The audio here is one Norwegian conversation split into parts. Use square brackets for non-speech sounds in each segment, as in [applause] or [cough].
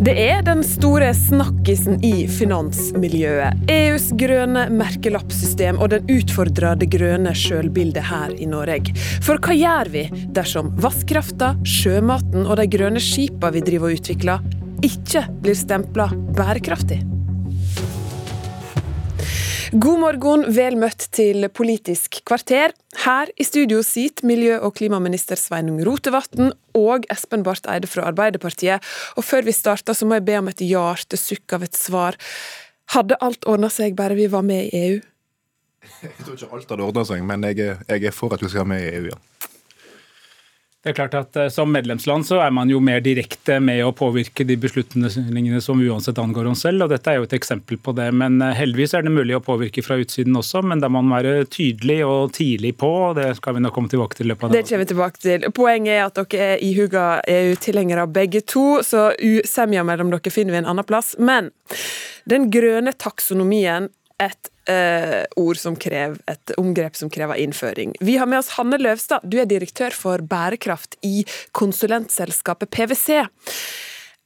Det er den store snakkisen i finansmiljøet. EUs grønne merkelappsystem og den utfordrer det grønne sjølbildet her i Norge. For hva gjør vi dersom vannkrafta, sjømaten og de grønne skipene vi driver og utvikler, ikke blir stempla bærekraftig? God morgen, vel møtt til Politisk kvarter. Her i studio sitter miljø- og klimaminister Sveinung Rotevatn og Espen Barth Eide fra Arbeiderpartiet. Og før vi starter, så må jeg be om et hjertesukk av et svar. Hadde alt ordna seg bare vi var med i EU? Jeg tror ikke alt hadde ordna seg, men jeg er, jeg er for at vi skal være med i EU, ja. Det er klart at eh, Som medlemsland så er man jo mer direkte med å påvirke de beslutningene som uansett angår oss selv. og Dette er jo et eksempel på det. men eh, Heldigvis er det mulig å påvirke fra utsiden også, men da må man være tydelig og tidlig på. og Det skal vi nok komme tilbake til. løpet av Det kommer vi tilbake til. Poenget er at dere er ihuga EU-tilhengere begge to, så usemja mellom dere finner vi en annen plass. Men den grønne taksonomien et uh, ord som krever, et omgrep som krever innføring. Vi har med oss Hanne Løvstad, du er direktør for bærekraft i konsulentselskapet PwC.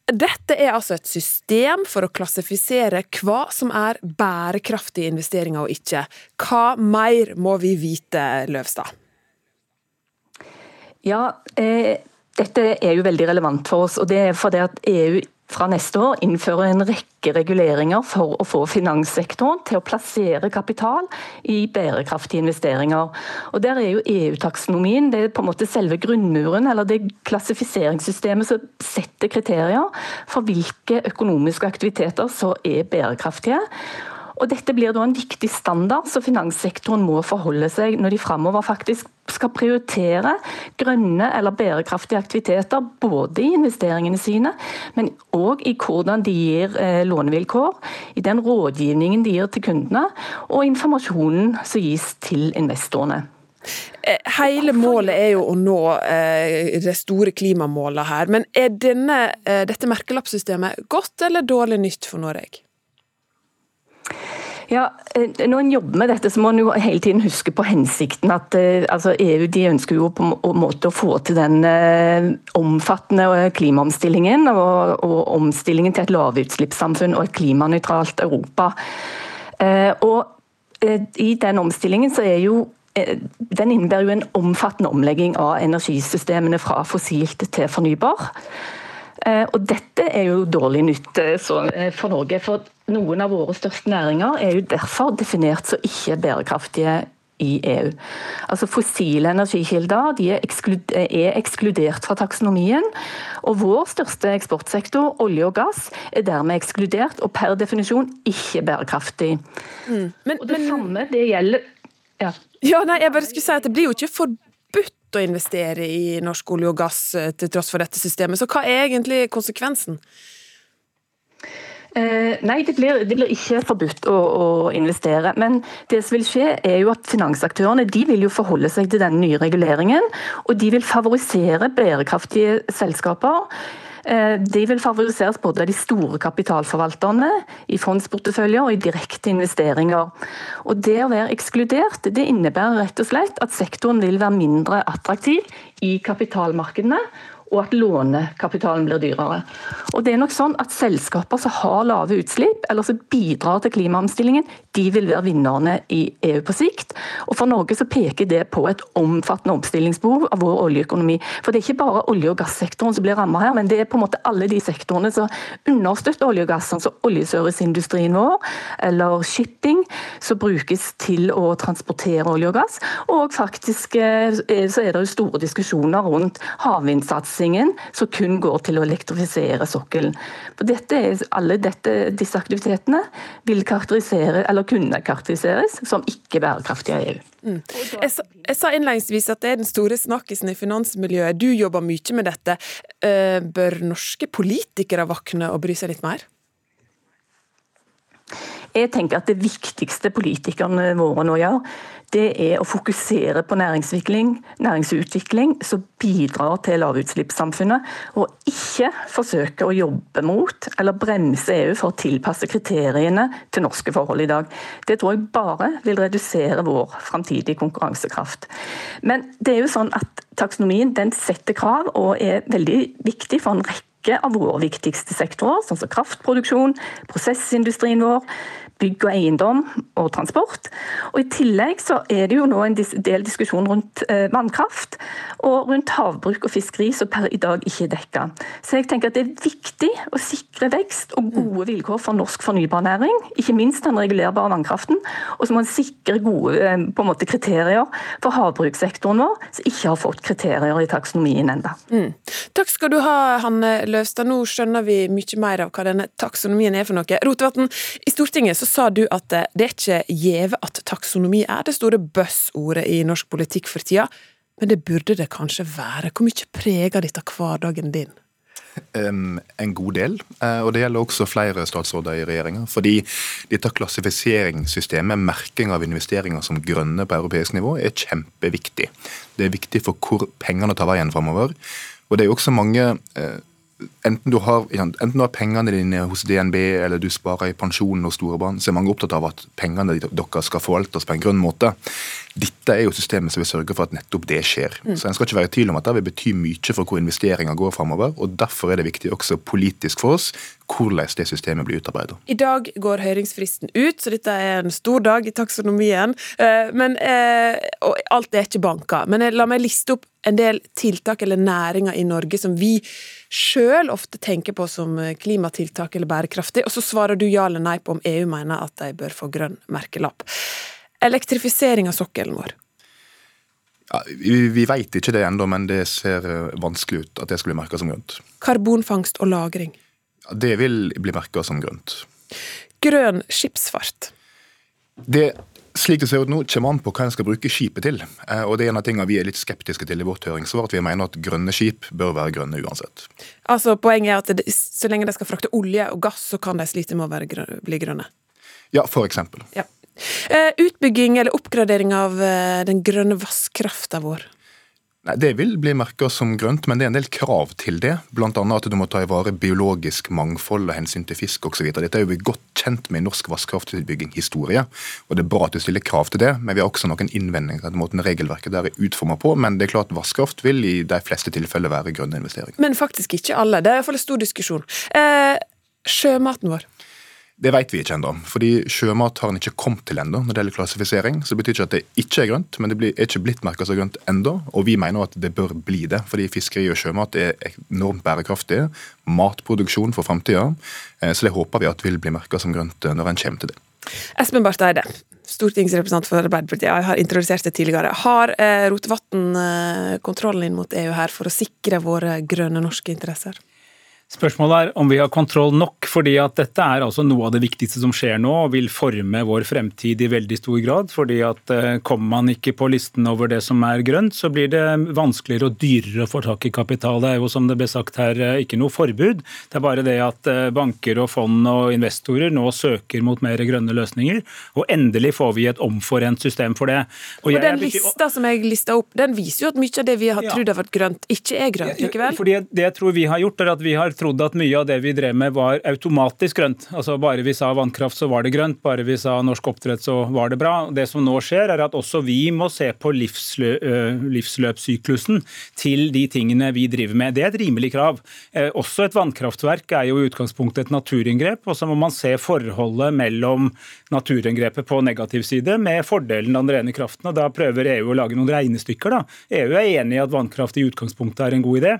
Dette er altså et system for å klassifisere hva som er bærekraftige investeringer og ikke. Hva mer må vi vite, Løvstad? Ja, eh, dette er jo veldig relevant for oss. og det er fordi at EU fra neste år innfører en rekke reguleringer for å få finanssektoren til å plassere kapital i bærekraftige investeringer. Og Der er jo EU-taksonomien det er på en måte selve grunnmuren, eller det klassifiseringssystemet som setter kriterier for hvilke økonomiske aktiviteter som er bærekraftige. Og Dette blir da en viktig standard som finanssektoren må forholde seg når de framover faktisk skal prioritere grønne eller bærekraftige aktiviteter, både i investeringene sine, men òg i hvordan de gir eh, lånevilkår, i den rådgivningen de gir til kundene, og informasjonen som gis til investorene. Eh, hele målet er jo å nå eh, det store klimamålet her. Men er denne, dette merkelappsystemet godt eller dårlig nytt for Norge? Ja, eh, Når en jobber med dette, så må en jo hele tiden huske på hensikten. at eh, altså EU de ønsker jo på en måte å få til den eh, omfattende klimaomstillingen og, og omstillingen til et lavutslippssamfunn og et klimanøytralt Europa. Og I den omstillingen så er jo den innebærer jo en omfattende omlegging av energisystemene fra fossilt til fornybar. Og Dette er jo dårlig nytt for Norge. for noen av våre største næringer er jo derfor definert som ikke bærekraftige i EU. Altså Fossile energikilder de er, ekskludert, er, ekskludert fra taksonomien. og Vår største eksportsektor, olje og gass, er dermed ekskludert og per definisjon ikke bærekraftig. Mm. Men, og Det men, samme det gjelder ja. ja, nei, jeg bare skulle si at Det blir jo ikke forbudt å investere i norsk olje og gass eh, til tross for dette systemet, så hva er egentlig konsekvensen? Eh, nei, det blir, det blir, ikke forbudt å, å, investere. Men det som vil skje er jo at finansaktørene de vil jo forholde seg til den nye reguleringen. Og de vil favorisere bærekraftige selskaper. Eh, de vil favoriseres både av de store kapitalforvalterne, i fondsporteføljer og i direkte investeringer. Og Det å være ekskludert det innebærer rett og slett at sektoren vil være mindre attraktiv i kapitalmarkedene og at lånekapitalen blir dyrere. Og det er nok sånn at Selskaper som har lave utslipp, eller som bidrar til klimaomstillingen, de vil være vinnerne i EU på sikt. Og For Norge så peker det på et omfattende omstillingsbehov av vår oljeøkonomi. For Det er ikke bare olje- og gassektoren som blir rammet her, men det er på en måte alle de sektorene som understøtter olje og gass, sånn som oljeserviceindustrien vår, eller shipping, som brukes til å transportere olje og gass. Og faktisk eh, så er det jo store diskusjoner rundt havvindsatsing satsingen som kun går til å elektrifisere sokkelen. For dette alle dette, disse aktivitetene vil karakterisere, eller kunne karakteriseres som ikke bærekraftige EU. Mm. Jeg, sa, jeg, sa, innledningsvis at det er den store snakkisen i finansmiljøet. Du jobber mye med dette. Eh, bør norske politikere våkne og bry seg litt mer? Jeg tenker at Det viktigste politikerne våre nå gjør, det er å fokusere på næringsutvikling, næringsutvikling som bidrar til lavutslippssamfunnet, og ikke forsøke å jobbe mot eller bremse EU for å tilpasse kriteriene til norske forhold i dag. Det tror jeg bare vil redusere vår framtidige konkurransekraft. Men det er jo sånn at taksonomien den setter krav og er veldig viktig for en rekke av våre viktigste sektorer, sånn som kraftproduksjon, prosessindustrien vår, bygg og eiendom og transport. Og I tillegg så er det jo nå en del diskusjon rundt eh, vannkraft og rundt havbruk og fiskeri som per i dag ikke er dekka. Så jeg tenker at det er viktig å sikre vekst og gode vilkår for norsk fornybarnæring, ikke minst den regulerbare vannkraften. Og så må en sikre gode eh, på en måte, kriterier for havbrukssektoren vår, som ikke har fått kriterier i taksonomien ennå. Mm. Takk skal du ha, Hanne Løvstad. Nå skjønner vi mye mer av hva denne taksonomien er for noe. Rotevatn, i Stortinget så sa du at det er ikke gjeve at taksonomi er det store buzzordet i norsk politikk for tida, men det burde det kanskje være. Hvor mye preger dette hverdagen din? En god del, uh, og det gjelder også flere statsråder i regjeringa. Fordi dette klassifiseringssystemet, merking av investeringer som grønne på europeisk nivå, er kjempeviktig. Det er viktig for hvor pengene tar veien framover. Og det er jo også mange uh, enten du, har, enten du har pengene dine hos DNB eller du sparer i pensjonen hos store barn, så er mange opptatt av at pengene deres skal forvaltes på en grønn måte. Dette er jo systemet som vil sørge for at nettopp det skjer. Mm. Så En skal ikke være i tvil om at det vil bety mye for hvor investeringer går framover. Og derfor er det viktig også politisk for oss hvordan det systemet blir utarbeidet. I dag går høringsfristen ut, så dette er en stor dag i taksonomien. Eh, men, eh, og alt er ikke banka. Men la meg liste opp en del tiltak eller næringer i Norge som vi sjøl ofte tenker på som klimatiltak eller bærekraftig, og så svarer du ja eller nei på om EU mener at de bør få grønn merkelapp. Elektrifisering av sokkelen vår. Ja, vi vi veit ikke det ennå, men det ser vanskelig ut at det skal bli merka som grønt. Karbonfangst og -lagring. Ja, det vil bli merka som grønt. Grønn skipsfart. Det slik det ser ut nå, kommer an på hva en skal bruke skipet til. Eh, og det er en av tingene Vi er litt skeptiske til i vårt høringssvar, at vi mener at grønne skip bør være grønne uansett. Altså Poenget er at så lenge de skal frakte olje og gass, så kan de slite med å grønne, bli grønne? Ja, for eksempel. Ja. Eh, utbygging eller oppgradering av eh, den grønne vannkrafta vår? Nei, Det vil bli merka som grønt, men det er en del krav til det. Bl.a. at du må ta i vare biologisk mangfold og hensyn til fisk osv. Dette er jo vi godt kjent med i norsk vannkraftutbygging-historie. Og det er bra at du stiller krav til det, men vi har også noen innvendinger til måten regelverket der er utforma på. Men det er klart vannkraft vil i de fleste tilfeller være grønne investeringer. Men faktisk ikke alle. Det er iallfall en stor diskusjon. Eh, sjømaten vår. Det vet vi ikke ennå. Fordi sjømat har en ikke kommet til ennå når det gjelder klassifisering. Så det betyr ikke at det ikke er grønt, men det er ikke blitt merka som grønt ennå. Og vi mener at det bør bli det, fordi fiskeri og sjømat er enormt bærekraftig. Matproduksjon for framtida. Eh, så det håper vi at vil bli merka som grønt eh, når en kommer til det. Espen Barth Eide, stortingsrepresentant for Arbeiderpartiet. Jeg har introdusert det tidligere. Har eh, Rotevatn kontrollen inn mot EU her for å sikre våre grønne norske interesser? Spørsmålet er om vi har kontroll nok, fordi at dette er altså noe av det viktigste som skjer nå og vil forme vår fremtid i veldig stor grad. fordi at eh, Kommer man ikke på listen over det som er grønt, så blir det vanskeligere og dyrere å få tak i kapital. Det er jo som det ble sagt her eh, ikke noe forbud. Det er bare det at eh, banker og fond og investorer nå søker mot mer grønne løsninger. Og endelig får vi et omforent system for det. Og, og Den lista som jeg lista opp, den viser jo at mye av det vi har trodd har vært grønt, ikke er grønt likevel? Fordi Det jeg tror vi har gjort, er at vi har trodd at mye av det vi drev med var automatisk grønt. Altså Bare vi sa vannkraft, så var det grønt. Bare vi sa norsk oppdrett, så var det bra. Det som nå skjer, er at også vi må se på livslø livsløpssyklusen til de tingene vi driver med. Det er et rimelig krav. Også et vannkraftverk er jo i utgangspunktet et naturinngrep. Og så må man se forholdet mellom naturinngrepet på negativ side med fordelen av den rene kraften. og Da prøver EU å lage noen regnestykker. da. EU er enig i at vannkraft i utgangspunktet er en god idé.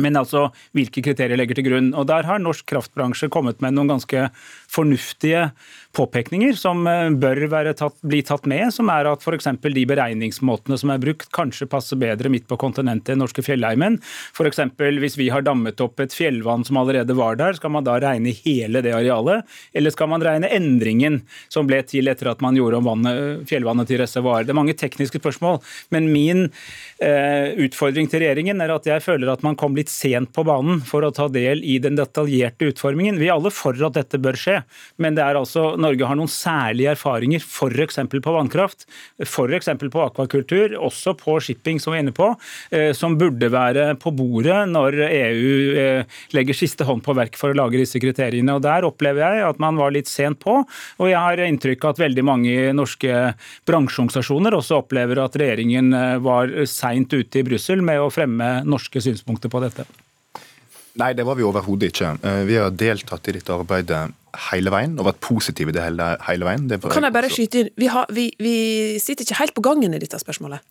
Men altså hvilke kriterier legger til grunn. Og Der har norsk kraftbransje kommet med noen ganske fornuftige påpekninger som eh, bør tatt, bli tatt med, som er at f.eks. de beregningsmåtene som er brukt, kanskje passer bedre midt på kontinentet enn norske fjellheimen. F.eks. hvis vi har dammet opp et fjellvann som allerede var der, skal man da regne hele det arealet? Eller skal man regne endringen som ble til etter at man gjorde om vannet, fjellvannet til reservoar? Det er mange tekniske spørsmål, men min eh, utfordring til regjeringen er at jeg føler at man kom litt sent på banen for å ta del i den detaljerte utformingen. Vi er alle for at dette bør skje, men det er altså Norge har noen særlige erfaringer, f.eks. på vannkraft, f.eks. på akvakultur, også på shipping, som vi er inne på, eh, som burde være på bordet når EU eh, legger siste hånd på verk for å lage disse kriteriene. Og Der opplever jeg at man var litt sent på, og jeg har inntrykk av at veldig mange norske bransjeorganisasjoner også opplever at regjeringen eh, var seint ute i Brussel med å fremme norske synspunkter på dette. Nei, det var vi overhodet ikke. Vi har deltatt i dette arbeidet hele veien og vært positive i det hele, hele veien. Det kan jeg bare skyte inn, vi, har, vi, vi, sitter ikke helt på gangen i dette spørsmålet?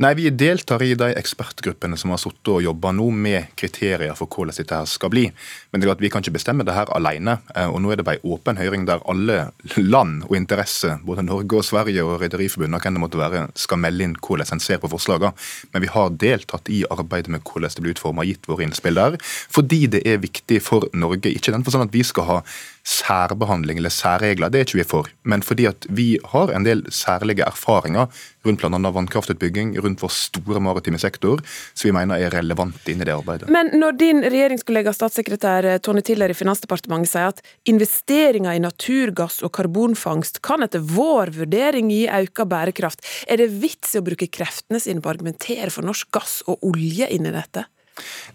Nei, vi deltar i de ekspertgruppene som har sittet og jobba nå med kriterier for hvordan dette her skal bli. Men det er at vi kan ikke bestemme det her alene. Eh, og nå er det bare en åpen høring der alle land og interesse, både Norge og Sverige og Rederiforbundet, hvem det måtte være, skal melde inn hvordan en ser på forslagene. Men vi har deltatt i arbeidet med hvordan det blir utforma, gitt våre innspill der. Fordi det er viktig for Norge. Ikke den for sånn at vi skal ha særbehandling eller særregler, det er ikke vi for. Men fordi at vi har en del særlige erfaringer rundt bl.a. vannkraftutbygging, rundt vår store maritime sektor, som vi mener er relevant inn i det arbeidet. Men når din regjeringskollega statssekretær Tone Tiller i Finansdepartementet sier at investeringer i naturgass og karbonfangst kan etter vår vurdering gi økt bærekraft, er det vits i å bruke kreftene sine på å argumentere for norsk gass og olje inn i dette?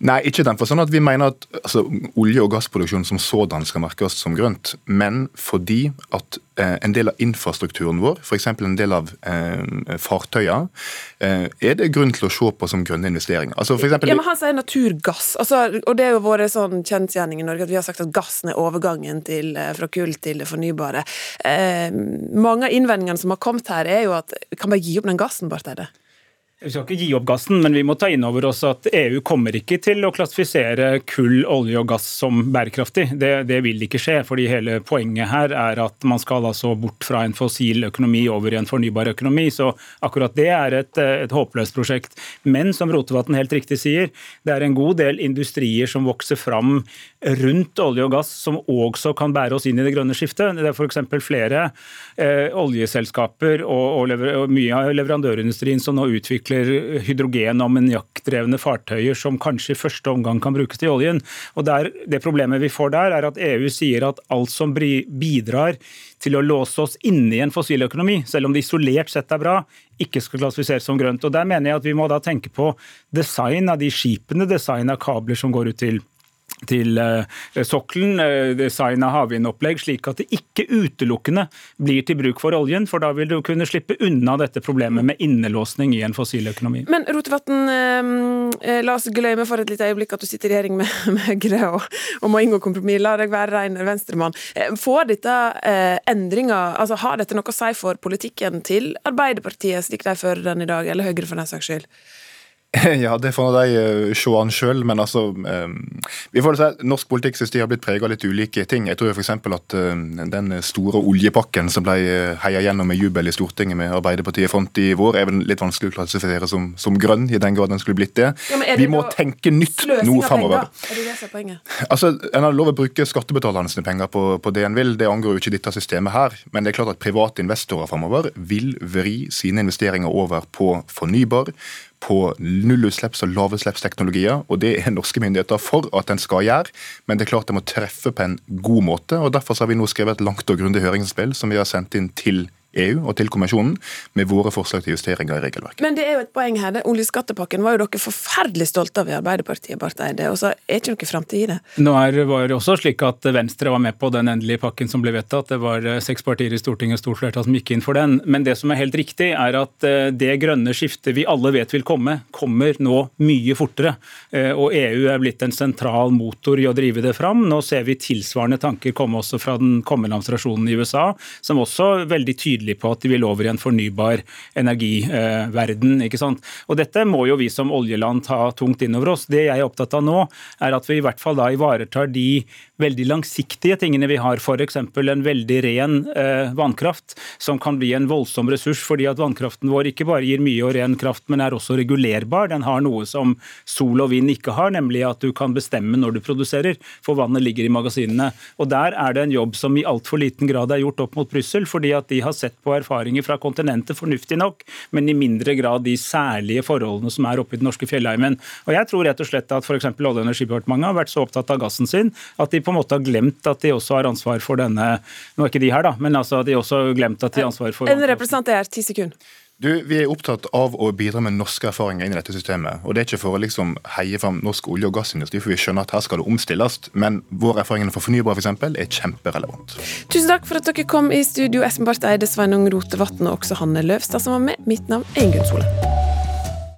Nei, ikke den for sånn at vi mener at altså, olje- og gassproduksjon som sådan skal merkes som grønt, men fordi at eh, en del av infrastrukturen vår, f.eks. en del av eh, fartøyene, eh, er det grunn til å se på som grønne investeringer. Altså, for eksempel, ja, men Han sier naturgass, altså, og det er jo vært sånn kjensgjerning i Norge at vi har sagt at gassen er overgangen til, eh, fra kull til det fornybare. Eh, mange av innvendingene som har kommet her, er jo at kan bare gi opp den gassen, Barth Eide. Vi skal ikke gi opp gassen, men vi må ta inn over oss at EU kommer ikke til å klassifisere kull, olje og gass som bærekraftig. Det, det, vil ikke skje, fordi hele poenget her er at man skal altså bort fra en fossil økonomi over i en fornybar økonomi. Så akkurat det er et, et håpløst prosjekt. Men som Rotevatn helt riktig sier, det er en god del industrier som vokser fram rundt olje og gass som også kan bære oss inn i det grønne skiftet. Det er f.eks. flere eh, oljeselskaper og, og, lever, og mye av leverandørindustrien som nå utvikler utvikler hydrogen- og ammoniakkdrevne fartøyer som kanskje i første omgang kan brukes til oljen. Og der, Det problemet vi får der, er at EU sier at alt som bidrar til å låse oss inne i en fossiløkonomi, selv om det isolert sett er bra, ikke skal klassifiseres som grønt. Og Der mener jeg at vi må da tenke på design av de skipene, design av kabler som går ut til til eh, sokkelen, eh, design av havvindopplegg, slik at det ikke utelukkende blir til bruk for oljen, for da vil du kunne slippe unna dette problemet med innelåsning i en fossil økonomi. Men Rotevatn, eh, la oss glemme for et lite øyeblikk at du sitter i regjering med, [laughs] med Høyre og, og, må inngå kompromiss. La deg være ren venstremann. Får dette endringer, altså Har dette noe å si for politikken til Arbeiderpartiet, slik de fører den i dag, eller Høyre for den saks skyld? [laughs] Ja, det får de se an sjøl, men altså um, vi får si, Norsk politikk synes de har blitt prega av litt ulike ting. Jeg tror f.eks. at uh, den store oljepakken som ble heia gjennom med jubel i Stortinget med Arbeiderpartiet front i vår, er vel litt vanskelig å klassifisere som, som grønn, i den grad den skulle blitt det. Ja, det vi må tenke nytt nå framover. [laughs] Altså, en har lov å bruke skattebetalerne sine penger på, på, det en vil, det angår jo ikke dette systemet her. Men det er klart at private investorer framover vil vri sine investeringer over på fornybar på nullutslipps- og lavutslippsteknologier, og det er norske myndigheter for at en skal gjøre. Men det er klart det må treffe på en god måte, og derfor har vi nå skrevet et langt og grundig høringsspill som vi har sendt inn til EU og til kommisjonen med våre forslag til justeringer i regelverket. Men det er jo et poeng her. Oljeskattepakken var jo dere forferdelig stolte av i Arbeiderpartiet, Barth Eide. Og så er ikke noe framtid i det. Nå er, var det også slik at Venstre var med på den endelige pakken som ble vedtatt. Det var eh, seks partier i Stortinget, stort flertall, som gikk inn for den. Men det som er helt riktig, er at eh, det grønne skiftet vi alle vet vil komme, kommer nå mye fortere. Eh, og EU er blitt en sentral motor i å drive det fram. Nå ser vi tilsvarende tanker komme også fra den kommende administrasjonen i USA, som også veldig tydelig tydelig på at de vil over i en fornybar energiverden. ikke sant? Og Dette må jo vi som oljeland ta tungt inn over oss. Det jeg er opptatt av nå, er at vi i hvert fall da ivaretar de veldig langsiktige tingene vi har, f.eks. en veldig ren eh, vannkraft, som kan bli en voldsom ressurs fordi at vannkraften vår ikke bare gir mye og ren kraft, men er også regulerbar. Den har noe som sol og vind ikke har, nemlig at du kan bestemme når du produserer, for vannet ligger i magasinene. Og Der er det en jobb som i altfor liten grad er gjort opp mot Brussel, fordi at de har sett på erfaringer fra kontinentet fornuftig nok, men i mindre grad de særlige forholdene som er oppe i den norske fjellheimen. Og Jeg tror rett og slett at f.eks. Olje- og energidepartementet har vært så opptatt av gassen sin at de på en måte har glemt at de også har ansvar for denne Nå er ikke de her, da, men altså de også har glemt at de har ansvar for En representant er ti sekunder. Du, Vi er opptatt av å bidra med norske erfaringer inn i dette systemet. og Det er ikke for å liksom heie fram norsk olje- og gassindustri, for vi skjønner at her skal det omstilles. Men våre erfaringer for fornybar for eksempel, er kjemperelevant. Tusen takk for at dere kom i studio, Espen Barth Eide, Sveinung Rotevatn og også Hanne Løvstad, som var med. Mitt navn er Ingunn Sole.